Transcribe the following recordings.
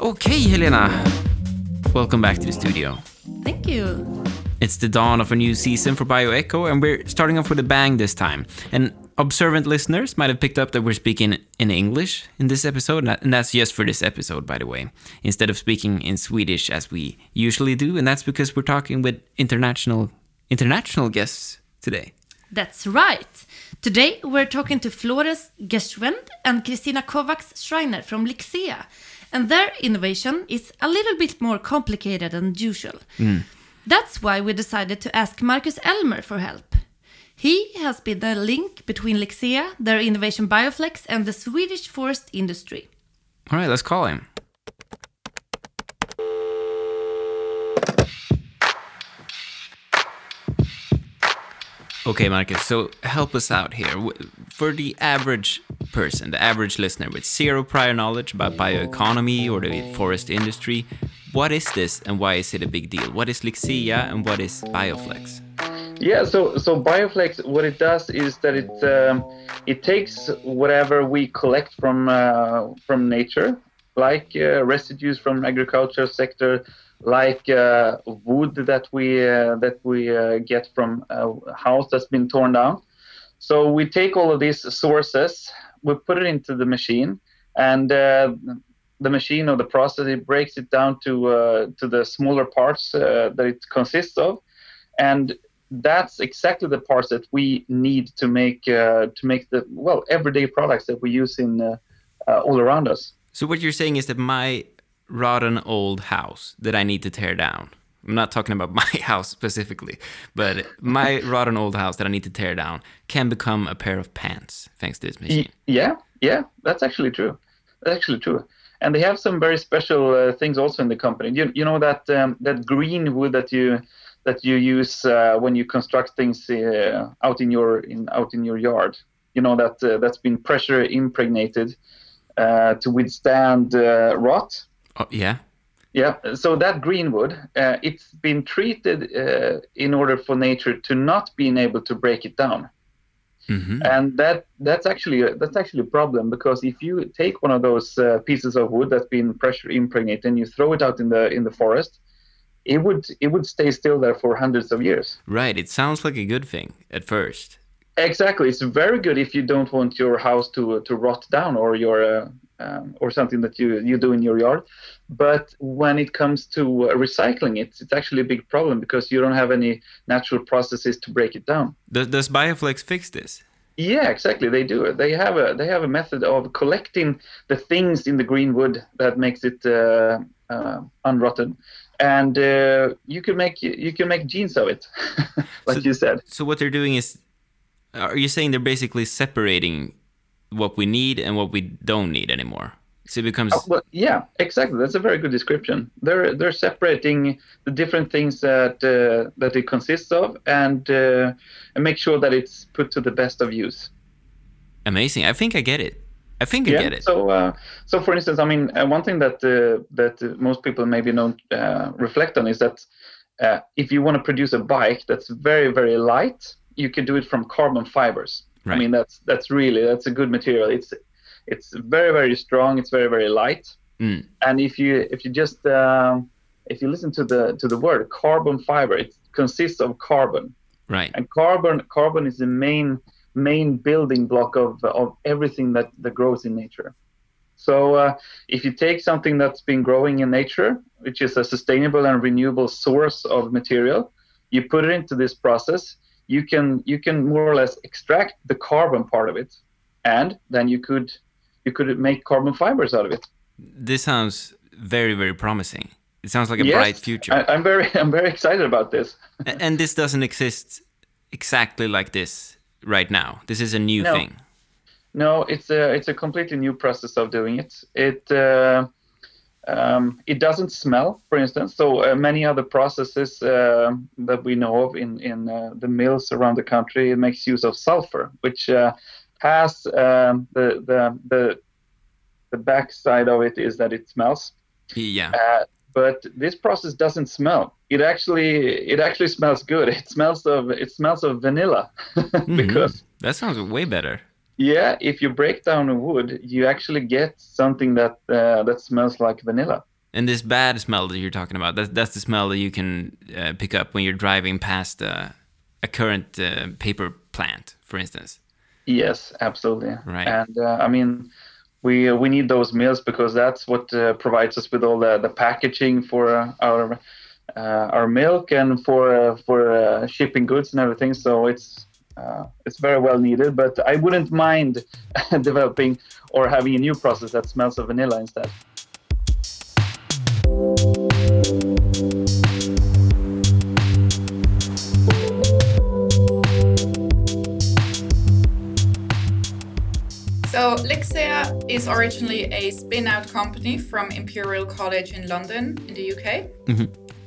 Okay, Helena. Welcome back to the studio. Thank you. It's the dawn of a new season for BioEcho, and we're starting off with a bang this time. And observant listeners might have picked up that we're speaking in English in this episode, and that's just for this episode, by the way, instead of speaking in Swedish as we usually do, and that's because we're talking with international international guests today. That's right. Today we're talking to Florence Gschwend and Christina Kovacs Schreiner from Lixea, and their innovation is a little bit more complicated than usual. Mm. That's why we decided to ask Marcus Elmer for help. He has been the link between Lixea, their innovation Bioflex, and the Swedish forest industry. All right, let's call him. Okay, Marcus, so help us out here. For the average person, the average listener with zero prior knowledge about bioeconomy or the forest industry, what is this and why is it a big deal? What is Lixea and what is Bioflex? Yeah, so so Bioflex, what it does is that it um, it takes whatever we collect from uh, from nature, like uh, residues from agriculture sector, like uh, wood that we uh, that we uh, get from a house that's been torn down. So we take all of these sources, we put it into the machine, and uh, the machine or the process it breaks it down to uh, to the smaller parts uh, that it consists of, and that's exactly the parts that we need to make uh, to make the well everyday products that we use in uh, uh, all around us. So, what you're saying is that my rotten old house that I need to tear down, I'm not talking about my house specifically, but my rotten old house that I need to tear down can become a pair of pants thanks to this machine. Yeah, yeah, that's actually true. That's actually true. And they have some very special uh, things also in the company. You, you know that um, that green wood that you that you use uh, when you construct things uh, out in your in out in your yard. You know that uh, that's been pressure impregnated uh, to withstand uh, rot. Oh, yeah? Yeah, so that green wood, uh, it's been treated uh, in order for nature to not being able to break it down hmm and that that's actually a, that's actually a problem because if you take one of those uh, pieces of wood that's been pressure impregnated and you throw it out in the in the forest it would it would stay still there for hundreds of years Right, it sounds like a good thing at first. exactly it's very good if you don't want your house to to rot down or your uh, um, or something that you you do in your yard but when it comes to uh, recycling it it's actually a big problem because you don't have any natural processes to break it down Does, does Bioflex fix this? Yeah, exactly. They do. They have a they have a method of collecting the things in the green wood that makes it uh, uh, unrotten, and uh, you can make you can make jeans of it, like So- you said. So, what they're doing is, are you saying they're basically separating what we need and what we don't need anymore? So it becomes. Uh, well, yeah, exactly. That's a very good description. They're they're separating the different things that uh, that it consists of, and uh, and make sure that it's put to the best of use. Amazing. I think I get it. I think I yeah. get it. So, uh, so for instance, I mean, uh, one thing that uh, that most people maybe don't uh, reflect on is that uh, if you want to produce a bike that's very very light, you can do it from carbon fibers. Right. I mean, that's that's really that's a good material. It's it's very very strong. It's very very light. Mm. And if you if you just um, if you listen to the to the word carbon fiber, it consists of carbon Right. and carbon carbon is the main main building block of of everything that that grows in nature. So uh, if you take something that's been growing in nature which is a sustainable and renewable source of material you put it into this process you can you can more or less extract the carbon part of it and then you could you could make carbon fibers out of it. This sounds very, very promising. It sounds like a Yes, bright future. I, i'm very i'm very excited about this. And this doesn't exist exactly like this right now. This is a new No. thing. No, it's a it's a completely new process of doing it. It uh, um, it doesn't smell, for instance. So uh, many other processes uh, that we know of in in uh, the mills around the country it makes use of sulfur, which uh, has um, the the the the backside of it is that it smells. Yeah. But this process doesn't smell. It actually it actually smells good. It smells of it smells of vanilla because Mhm. that sounds way better. yeah, if you break down a wood, you actually get something that uh, that smells like vanilla. And this bad smell that you're talking about, that, that's the smell that you can uh, pick up when you're driving past uh, a current uh, paper plant, for instance. Yes, absolutely. Right. And uh, I mean, we we need those mills because that's what uh, provides us with all the, the packaging for uh, our uh, our milk and for uh, for uh, shipping goods and everything. So it's uh, it's very well needed. But I wouldn't mind developing or having a new process that smells of vanilla instead. Is originally a spin-out company from Imperial College in London in the UK.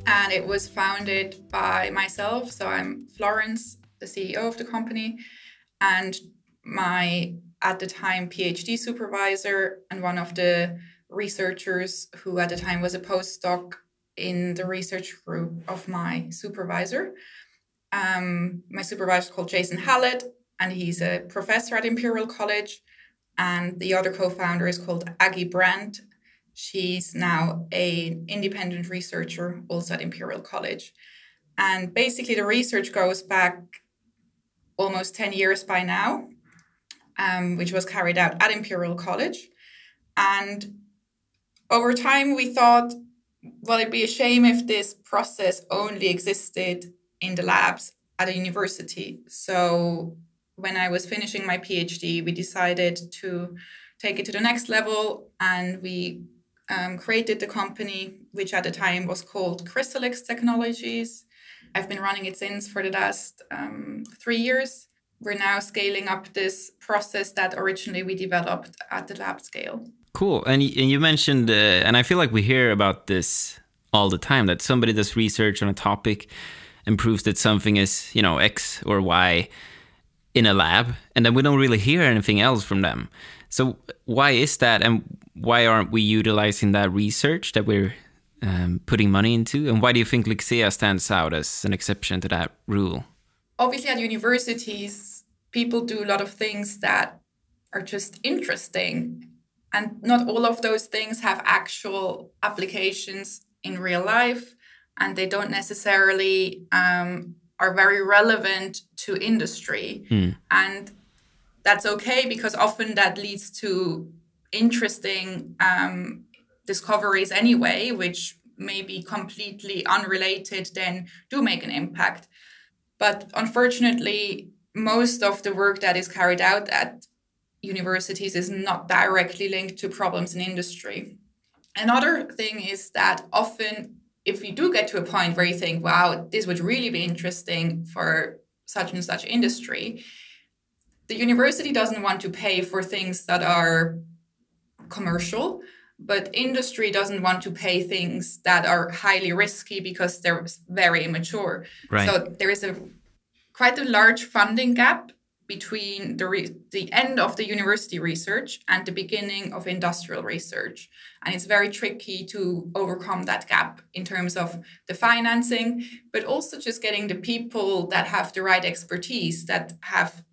And it was founded by myself. So I'm Florence, the CEO of the company, and my at the time PhD supervisor and one of the researchers who at the time was a postdoc in the research group of my supervisor. Um, my supervisor is called Jason Hallett, and he's a professor at Imperial College and the other co-founder is called Aggie Brandt. She's now a independent researcher also at Imperial College. And basically the research goes back almost 10 years by now, um, which was carried out at Imperial College. And over time we thought, well, it'd be a shame if this process only existed in the labs at a university. So when I was finishing my PhD, we decided to take it to the next level and we um, created the company, which at the time was called Chrysalix Technologies. I've been running it since for the last um, three years. We're now scaling up this process that originally we developed at the lab scale. Cool. And, and you mentioned, uh, and I feel like we hear about this all the time that somebody does research on a topic and proves that something is, you know, X or Y in a lab, and then we don't really hear anything else from them. So why is that, and why aren't we utilizing that research that we're um, putting money into? And why do you think Lixea stands out as an exception to that rule? Obviously, at universities, people do a lot of things that are just interesting. And not all of those things have actual applications in real life. And they don't necessarily um, are very relevant to industry. And that's okay because often that leads to interesting um, discoveries anyway, which may be completely unrelated, then do make an impact. But unfortunately, most of the work that is carried out at universities is not directly linked to problems in industry. Another thing is that often, if you do get to a point where you think, wow, this would really be interesting for such and such industry, the university doesn't want to pay for things that are commercial, but industry doesn't want to pay things that are highly risky because they're very immature. Right. So there is a quite a large funding gap between the re- the end of the university research and the beginning of industrial research. And it's very tricky to overcome that gap in terms of the financing but also just getting the people that have the right expertise that have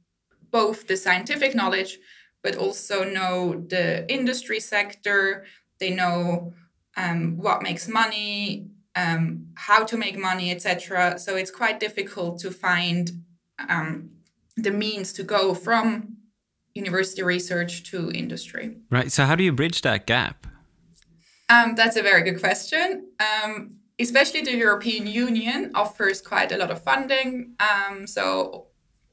both the scientific knowledge but also know the industry sector. They know um, what makes money um, how to make money etc so it's quite difficult to find um, the means to go from university research to industry Right. So how do you bridge that gap? um, that's a very good question. Um, especially the European Union offers quite a lot of funding. Um, so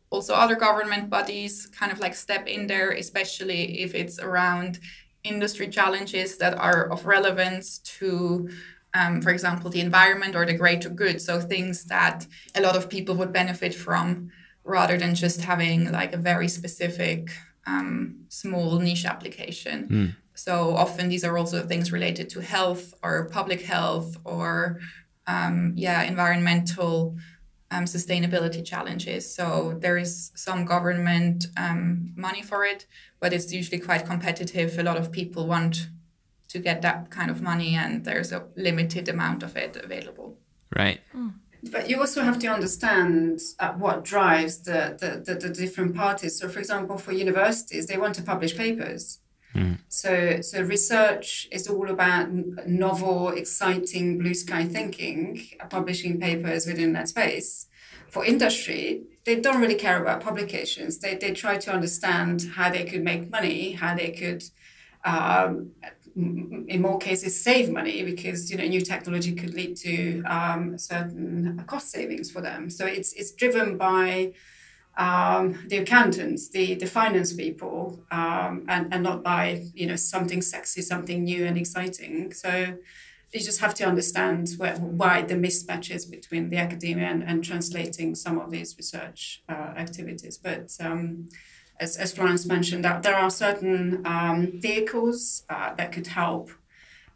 also other government bodies kind of like step in there, especially if it's around industry challenges that are of relevance to, um, for example, the environment or the greater good. So things that a lot of people would benefit from rather than just having like a very specific um, small niche application. So often these are also things related to health or public health or um, yeah environmental um, sustainability challenges. So there is some government um, money for it, but it's usually quite competitive. A lot of people want to get that kind of money, and there's a limited amount of it available. Right. But you also have to understand uh, what drives the, the, the, the, different parties. So, for example, for universities, they want to publish papers. Mm. So, so research is all about novel, exciting, blue sky thinking, uh, publishing papers within that space. For industry, they don't really care about publications. They, they try to understand how they could make money, how they could um, in more cases save money because you know new technology could lead to um, certain cost savings for them. So it's it's driven by um, the accountants, the the finance people, um, and and not by you know something sexy, something new and exciting. So you just have to understand where, why the mismatches between the academia and, and translating some of these research uh, activities. But um, as, as Florence mentioned, that there are certain um, vehicles uh, that could help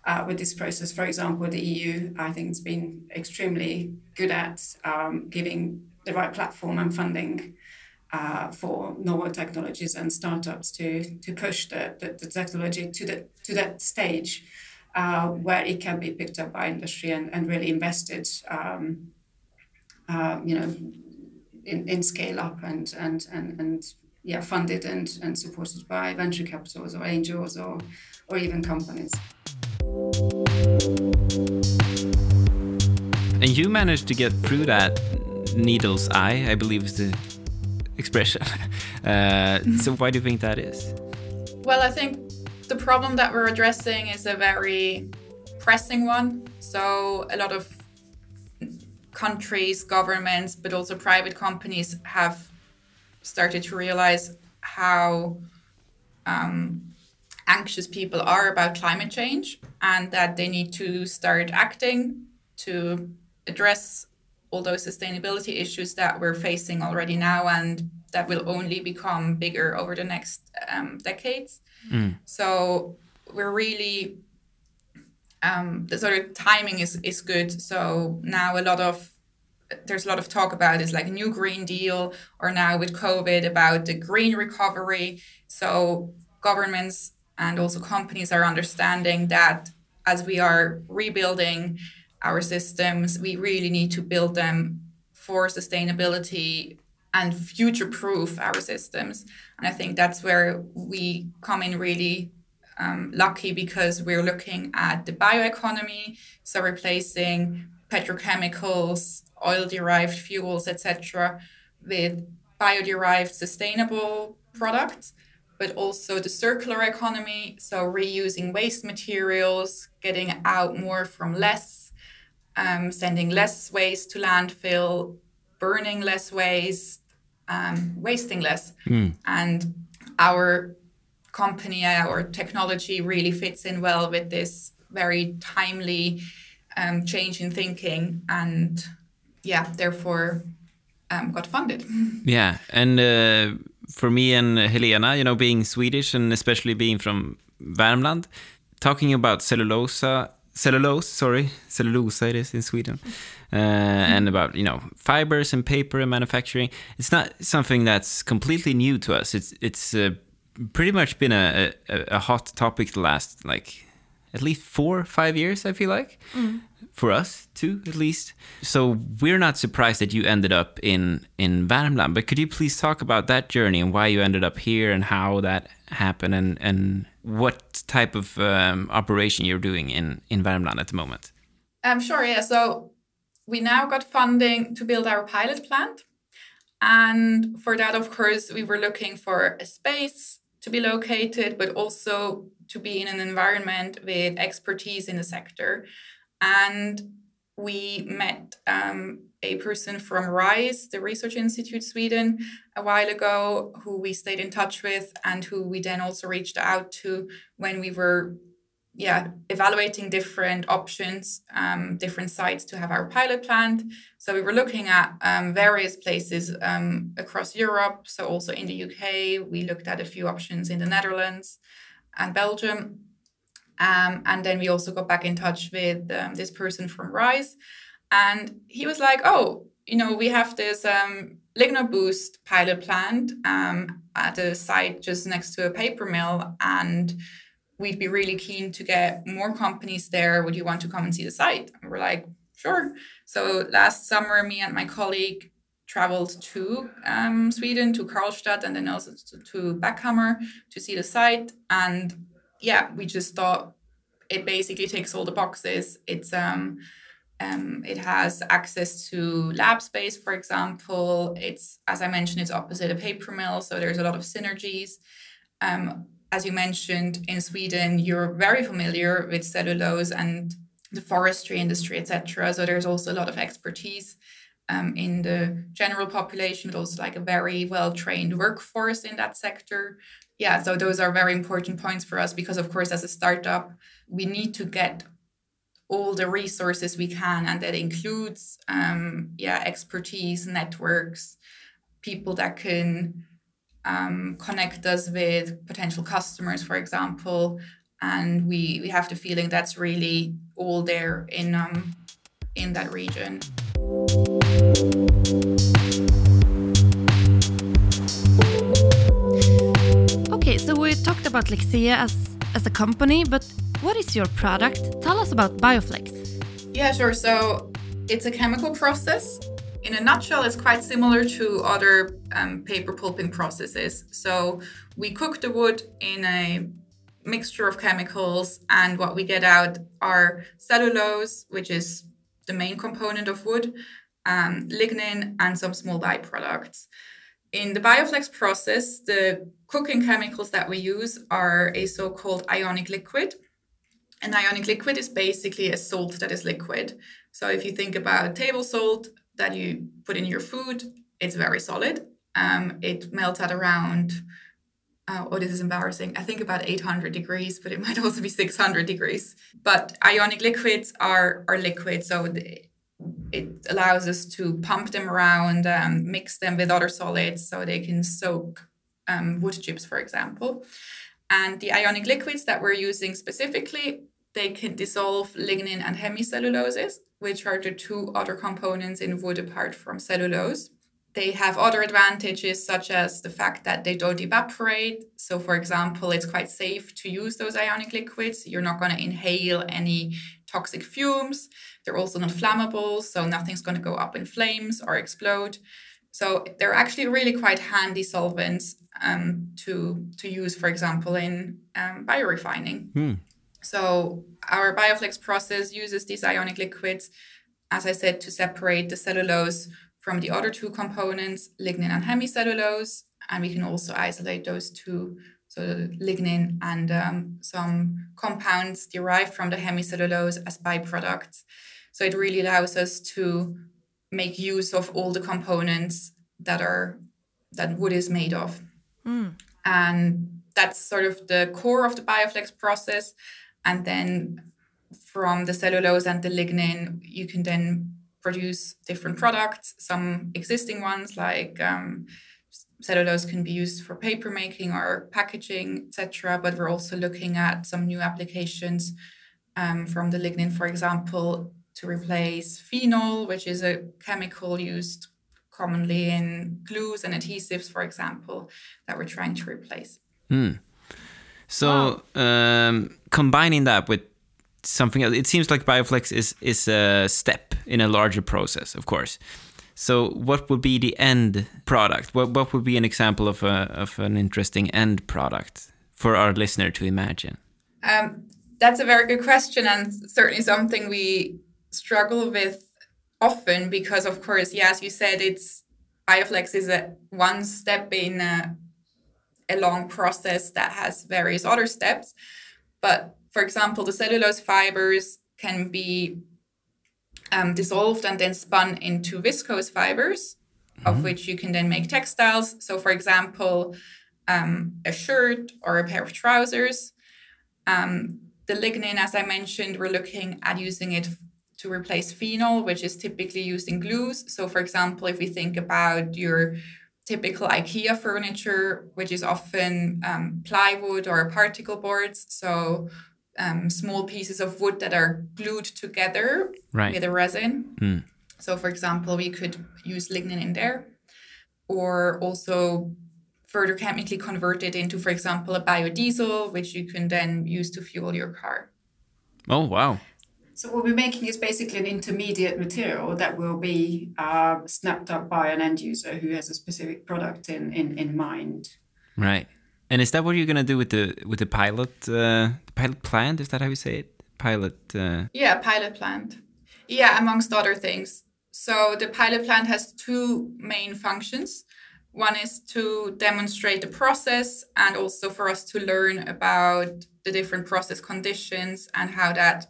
uh, with this process. For example, the EU, I think, has been extremely good at um, giving the right platform and funding uh, for novel technologies and startups to to push the, the, the technology to the to that stage uh, where it can be picked up by industry and, and really invested. Um, uh, you know, in, in scale up and and and and yeah, funded and, and supported by venture capitals or angels or, or even companies. And you managed to get through that needle's eye, I believe is the expression. Uh, so why do you think that is? Well, I think the problem that we're addressing is a very pressing one. So a lot of countries, governments, but also private companies have started to realize how um, anxious people are about climate change and that they need to start acting to address all those sustainability issues that we're facing already now and that will only become bigger over the next um, decades. Mm. So we're really um, the sort of timing is is good. So now a lot of there's a lot of talk about is like a new green deal or now with covid about the green recovery. So governments and also companies are understanding that as we are rebuilding our systems we really need to build them for sustainability and future proof our systems. And i think that's where we come in really um, lucky because we're looking at the bioeconomy so replacing petrochemicals oil derived fuels, etc., with bio-derived sustainable products, but also the circular economy, so reusing waste materials, getting out more from less, um, sending less waste to landfill, burning less waste, um, wasting less. Mm. And our company, our technology really fits in well with this very timely um, change in thinking and yeah, therefore um, got funded. Yeah, and uh, for me and Helena, you know, being Swedish and especially being from Värmland, talking about cellulosa, cellulose, sorry, cellulosa it is in Sweden, uh, and about you know fibers and paper and manufacturing. It's not something that's completely new to us. It's it's uh, pretty much been a, a, a hot topic the last like at least four five years. I feel like. Mm for us too, at least. So we're not surprised that you ended up in in Värmland. But could you please talk about that journey and why you ended up here and how that happened and and what type of um, operation you're doing in in Värmland at the moment? I'm um, sure. Yeah. So we now got funding to build our pilot plant, and for that, of course, we were looking for a space to be located, but also to be in an environment with expertise in the sector and we met um, a person from RISE, the Research Institute Sweden, a while ago, who we stayed in touch with, and who we then also reached out to when we were, yeah, evaluating different options, um, different sites to have our pilot plant. So we were looking at um, various places um, across Europe, so also in the UK. We looked at a few options in the Netherlands and Belgium. Um, and then we also got back in touch with um, this person from Rise. And he was like, oh, you know, we have this um, LignoBoost pilot plant um, at a site just next to a paper mill. And we'd be really keen to get more companies there. Would you want to come and see the site? And we're like, sure. So last summer, me and my colleague traveled to um, Sweden, to Karlstad, and then also to, Bäckhammar to see the site. And yeah, we just thought it basically takes all the boxes. It's um, um, it has access to lab space, for example. It's as I mentioned, it's opposite a paper mill, so there's a lot of synergies. Um, as you mentioned, in Sweden, you're very familiar with cellulose and the forestry industry, etc. So there's also a lot of expertise um, in the general population, but also like a very well trained workforce in that sector. Yeah, so those are very important points for us because, of course, as a startup, we need to get all the resources we can, and that includes, um, yeah, expertise, networks, people that can um, connect us with potential customers, for example. And we we have the feeling that's really all there in um, in that region. So we talked about Lixea as, as a company, but what is your product? Tell us about Bioflex. Yeah, sure. So it's a chemical process. In a nutshell, it's quite similar to other um, paper pulping processes. So we cook the wood in a mixture of chemicals, and what we get out are cellulose, which is the main component of wood, um, lignin, and some small byproducts. In the Bioflex process, the cooking chemicals that we use are a so called ionic liquid. An ionic liquid is basically a salt that is liquid. So if you think about table salt that you put in your food, it's very solid. Um, it melts at around, uh, oh, this is embarrassing. I think about 800 degrees, but it might also be 600 degrees. But ionic liquids are, are liquid. So it allows us to pump them around, um, mix them with other solids so they can soak um, wood chips, for example. And the ionic liquids that we're using specifically, they can dissolve lignin and hemicelluloses, which are the two other components in wood apart from cellulose. They have other advantages, such as the fact that they don't evaporate. So, for example, it's quite safe to use those ionic liquids. You're not going to inhale any toxic fumes. They're also not flammable, so nothing's going to go up in flames or explode. So they're actually really quite handy solvents um, to to use, for example, in um, biorefining. Hmm. So our Bioflex process uses these ionic liquids, as I said, to separate the cellulose from the other two components, lignin and hemicellulose, and we can also isolate those two so lignin and um, some compounds derived from the hemicellulose as byproducts. So it really allows us to make use of all the components that are that wood is made of. Mm. And that's sort of the core of the Bioflex process. And then from the cellulose and the lignin, you can then produce different products, some existing ones like um, cellulose can be used for paper making or packaging, etc. But we're also looking at some new applications um, from the lignin, for example, to replace phenol, which is a chemical used commonly in glues and adhesives, for example, that we're trying to replace. Mm. So wow. um, combining that with something else, it seems like Bioflex is is a step in a larger process, of course. So, what would be the end product? What what would be an example of a of an interesting end product for our listener to imagine? Um, that's a very good question, and certainly something we struggle with often because of course yeah as you said it's bioflex is a one step in a, a long process that has various other steps but for example the cellulose fibers can be um, dissolved and then spun into viscose fibers mm-hmm. of which you can then make textiles so for example um, a shirt or a pair of trousers um, the lignin as i mentioned we're looking at using it to replace phenol, which is typically used in glues. So, for example, if we think about your typical IKEA furniture, which is often um, plywood or particle boards, so um, small pieces of wood that are glued together right. with a resin. Mm. So, for example, we could use lignin in there, or also further chemically convert it into, for example, a biodiesel, which you can then use to fuel your car. Oh, wow. So what we're making is basically an intermediate material that will be uh, snapped up by an end user who has a specific product in, in, in mind. Right. And is that what you're gonna do with the with the pilot uh, pilot plant? Is that how you say it? Pilot. Uh... Yeah, pilot plant. Yeah, amongst other things. So the pilot plant has two main functions. One is to demonstrate the process and also for us to learn about the different process conditions and how that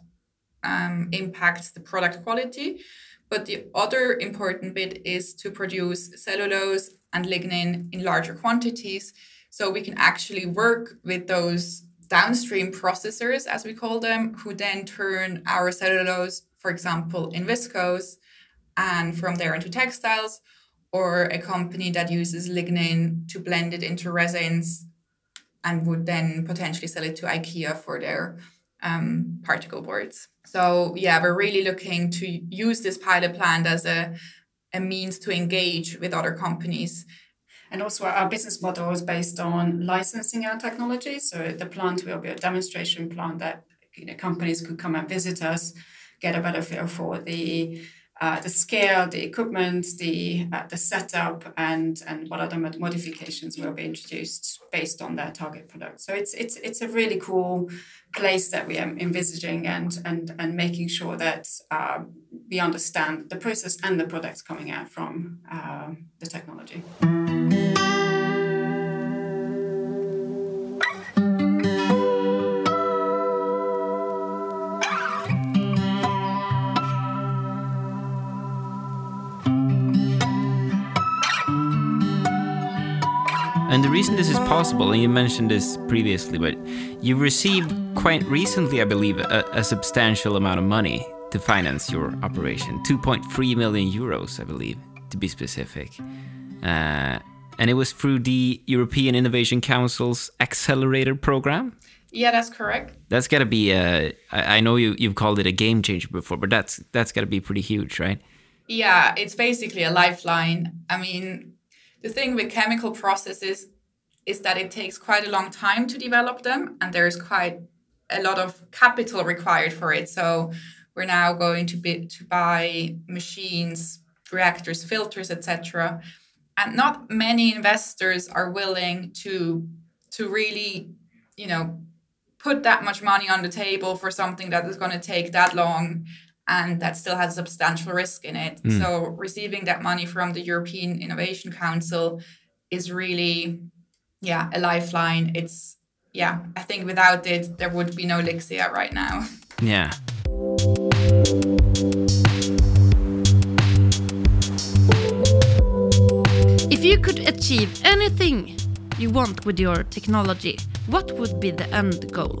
um, impacts the product quality. But the other important bit is to produce cellulose and lignin in larger quantities. So we can actually work with those downstream processors, as we call them, who then turn our cellulose, for example, in viscose and from there into textiles, or a company that uses lignin to blend it into resins and would then potentially sell it to IKEA for their um, particle boards. So yeah, we're really looking to use this pilot plant as a, a means to engage with other companies. And also our business model is based on licensing our technology. So the plant will be a demonstration plant that you know, companies could come and visit us, get a better feel for the uh, the scale, the equipment, the uh, the setup, and and what other modifications will be introduced based on their target product. So it's it's it's a really cool place that we are envisaging and and and making sure that uh, we understand the process and the products coming out from uh, the technology. And the reason this is possible, and you mentioned this previously, but you received quite recently, I believe, a, a substantial amount of money to finance your operation 2.3 million euros, I believe, to be specific. Uh, and it was through the European Innovation Council's Accelerator program. Yeah, that's correct. That's got to be uh, a. I know you you've called it a game changer before, but that's that's got to be pretty huge, right? Yeah, it's basically a lifeline. I mean, the thing with chemical processes is that it takes quite a long time to develop them and there's quite a lot of capital required for it so we're now going to be to buy machines reactors filters etc and not many investors are willing to to really you know put that much money on the table for something that is going to take that long and that still has substantial risk in it. Mm. So receiving that money from the European Innovation Council is really, yeah, a lifeline. It's yeah, I think without it there would be no Lixea right now. Yeah. You could achieve anything you want with your technology, what would be the end goal?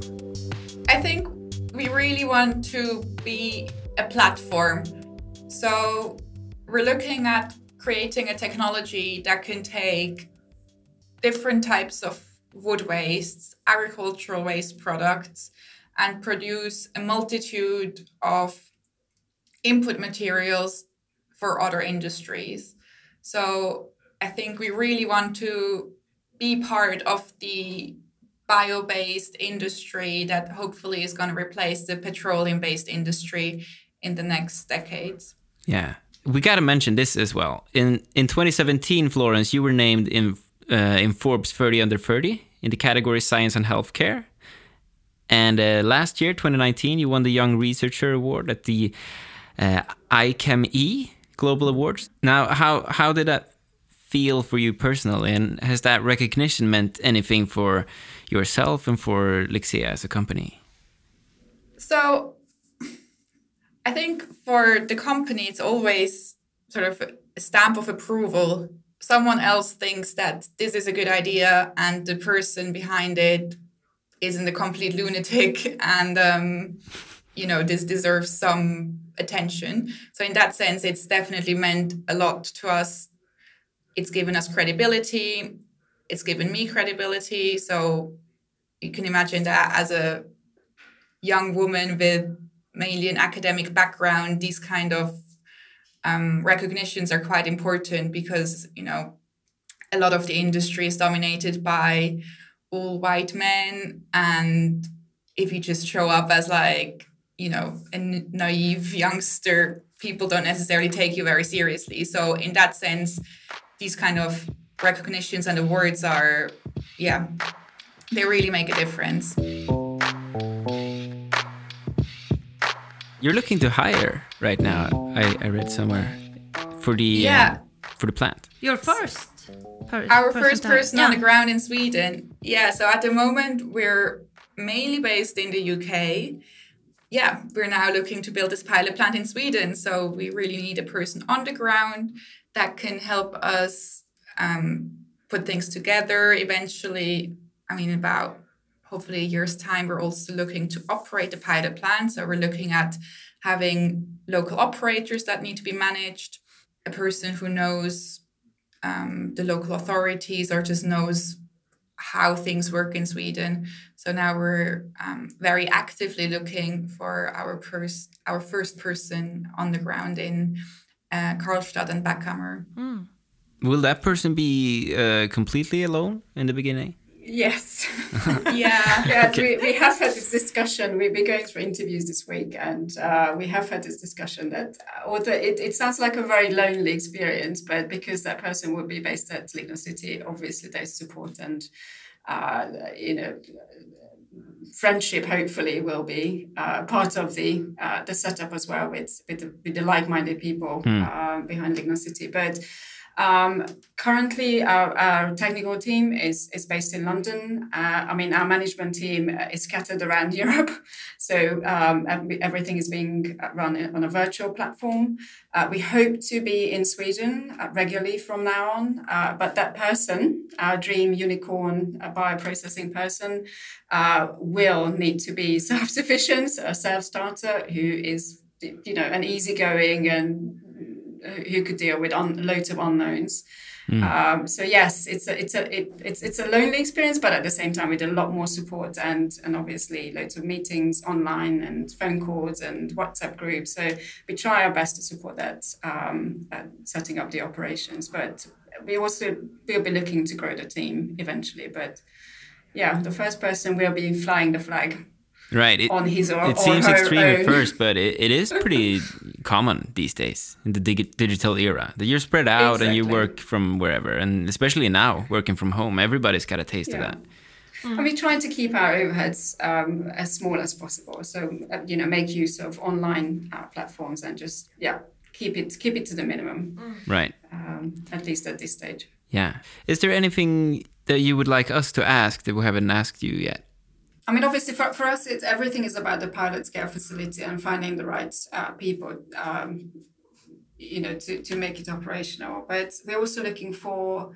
I think we really want to be a platform. So we're looking at creating a technology that can take different types of wood wastes, agricultural waste products, and produce a multitude of input materials for other industries. So I think we really want to be part of the bio based industry that hopefully is going to replace the petroleum based industry in the next decades. Yeah, we got to mention this as well. In in 2017, Florence, you were named in uh, in Forbes 30 under 30 in the category Science and Healthcare. And uh, last year, 2019, you won the Young Researcher Award at the uh, IChemE Global Awards. Now, how how did that feel for you personally, and has that recognition meant anything for yourself and for Lixea as a company? So I think for the company, it's always sort of a stamp of approval. Someone else thinks that this is a good idea, and the person behind it isn't a complete lunatic, and um, you know this deserves some attention. So in that sense, it's definitely meant a lot to us. It's given us credibility. It's given me credibility. So you can imagine that as a young woman with mainly an academic background, these kind of um, recognitions are quite important because you know a lot of the industry is dominated by all white men and if you just show up as like you know a naive youngster people don't necessarily take you very seriously so in that sense these kind of recognitions and awards are yeah they really make a difference. You're looking to hire right now i, I read somewhere for the yeah. uh, for the plant. Your first per our first person yeah. on the ground in sweden. Yeah so at the moment we're mainly based in the uk yeah, we're now looking to build this pilot plant in Sweden. So we really need a person on the ground that can help us um, put things together. Eventually, I mean, about hopefully a year's time, we're also looking to operate the pilot plant. So we're looking at having local operators that need to be managed, a person who knows um, the local authorities or just knows how things work in Sweden. So now we're um, very actively looking for our pers- our first person on the ground in uh, Karlstad and Bäckhammar. Mm. Will that person be uh, completely alone in the beginning? Yes. yeah. yeah. Okay. We, we have had this discussion. We've been going through interviews this week, and uh, we have had this discussion that uh, although it, it sounds like a very lonely experience, but because that person will be based at LignoCity, obviously there's support and, uh, you know, friendship hopefully will be uh, part of the uh, the setup as well with with the, with the like-minded people mm. behind LignoCity. But um, currently, our, our, technical team is, is based in London. Uh, I mean, our management team is scattered around Europe. So um, everything is being run on a virtual platform. Uh, we hope to be in Sweden uh, regularly from now on. Uh, but that person, our dream unicorn bioprocessing person, uh, will need to be self sufficient, a self starter who is you know, an easygoing and who could deal with un- loads of unknowns. Mm. Um, so yes, it's a it's a it, it's it's a lonely experience, but at the same time, with a lot more support and and obviously loads of meetings online and phone calls and WhatsApp groups. So we try our best to support that, um, setting up the operations. But we also we'll be looking to grow the team eventually. But yeah, the first person will be flying the flag right it, on his or it seems extreme own. at first but it, it is pretty common these days in the dig digital era that you're spread out exactly. and you work from wherever and especially now working from home everybody's got a taste yeah. of that mm. and we're trying to keep our overheads um, as small as possible so uh, you know make use of online uh, platforms and just yeah keep it keep it to the minimum mm. right um, at least at this stage yeah is there anything that you would like us to ask that we haven't asked you yet I mean, obviously, for, for us, it's everything is about the pilot scale facility and finding the right uh, people, um, you know, to, to make it operational. But we're also looking for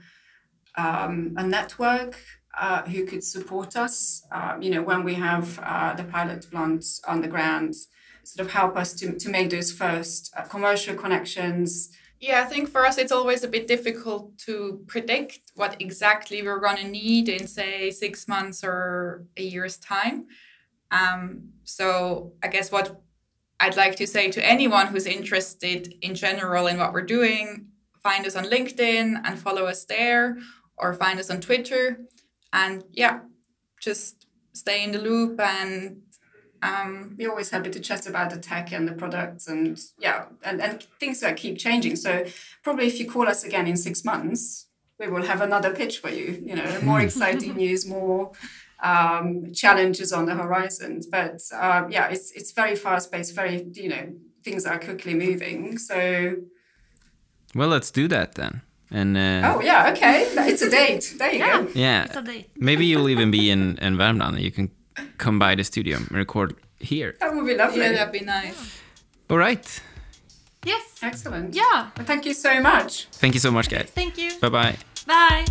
um, a network uh, who could support us, uh, you know, when we have uh, the pilot plant on the ground, sort of help us to, to make those first uh, commercial connections, yeah, I think for us it's always a bit difficult to predict what exactly we're going to need in, say, six months or a year's time. Um, so I guess what I'd like to say to anyone who's interested in general in what we're doing, find us on LinkedIn and follow us there, or find us on Twitter. And yeah, just stay in the loop and um, we're always happy to chat about the tech and the products and yeah, and, and things that keep changing. So probably if you call us again in six months, we will have another pitch for you. You know, more exciting news, more um, challenges on the horizon. But uh, yeah, it's it's very fast paced, very you know things are quickly moving. So well, let's do that then. And uh, oh yeah, okay, it's a date. There you yeah, go. Yeah, maybe you'll even be in in Värmland. You can come by the studio and record here. That would be lovely. Yeah, that'd be nice. All right. Yes. Excellent. Yeah. Well, thank you so much. Thank you so much, guys. Thank you. Bye-bye. Bye.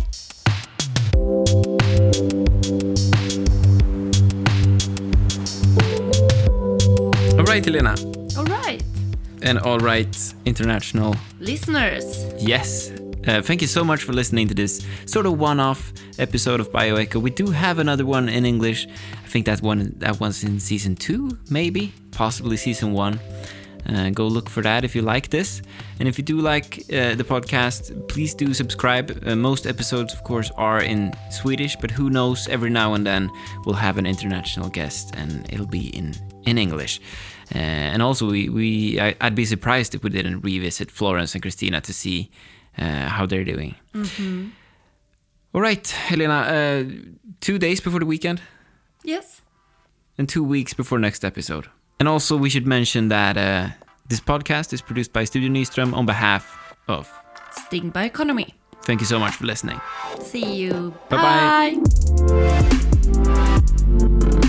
All right, Elena. All right. And all right, international listeners. Yes. Uh, thank you so much for listening to this sort of one-off episode of Bioecho. We do have another one in English. I think that one that one's in season two, maybe, possibly season one. Uh, go look for that if you like this. And if you do like uh, the podcast, please do subscribe. Uh, most episodes, of course, are in Swedish, but who knows, every now and then we'll have an international guest and it'll be in, in English. Uh, and also, we, we I, would be surprised if we didn't revisit Florence and Christina to see uh, how they're doing. Mm-hmm. All right, Helena, uh, two days before the weekend? Yes. And two weeks before next episode. And also, we should mention that uh, this podcast is produced by Studio Nyström on behalf of Sting Bioeconomy. Thank you so much for listening. See you. Bye bye.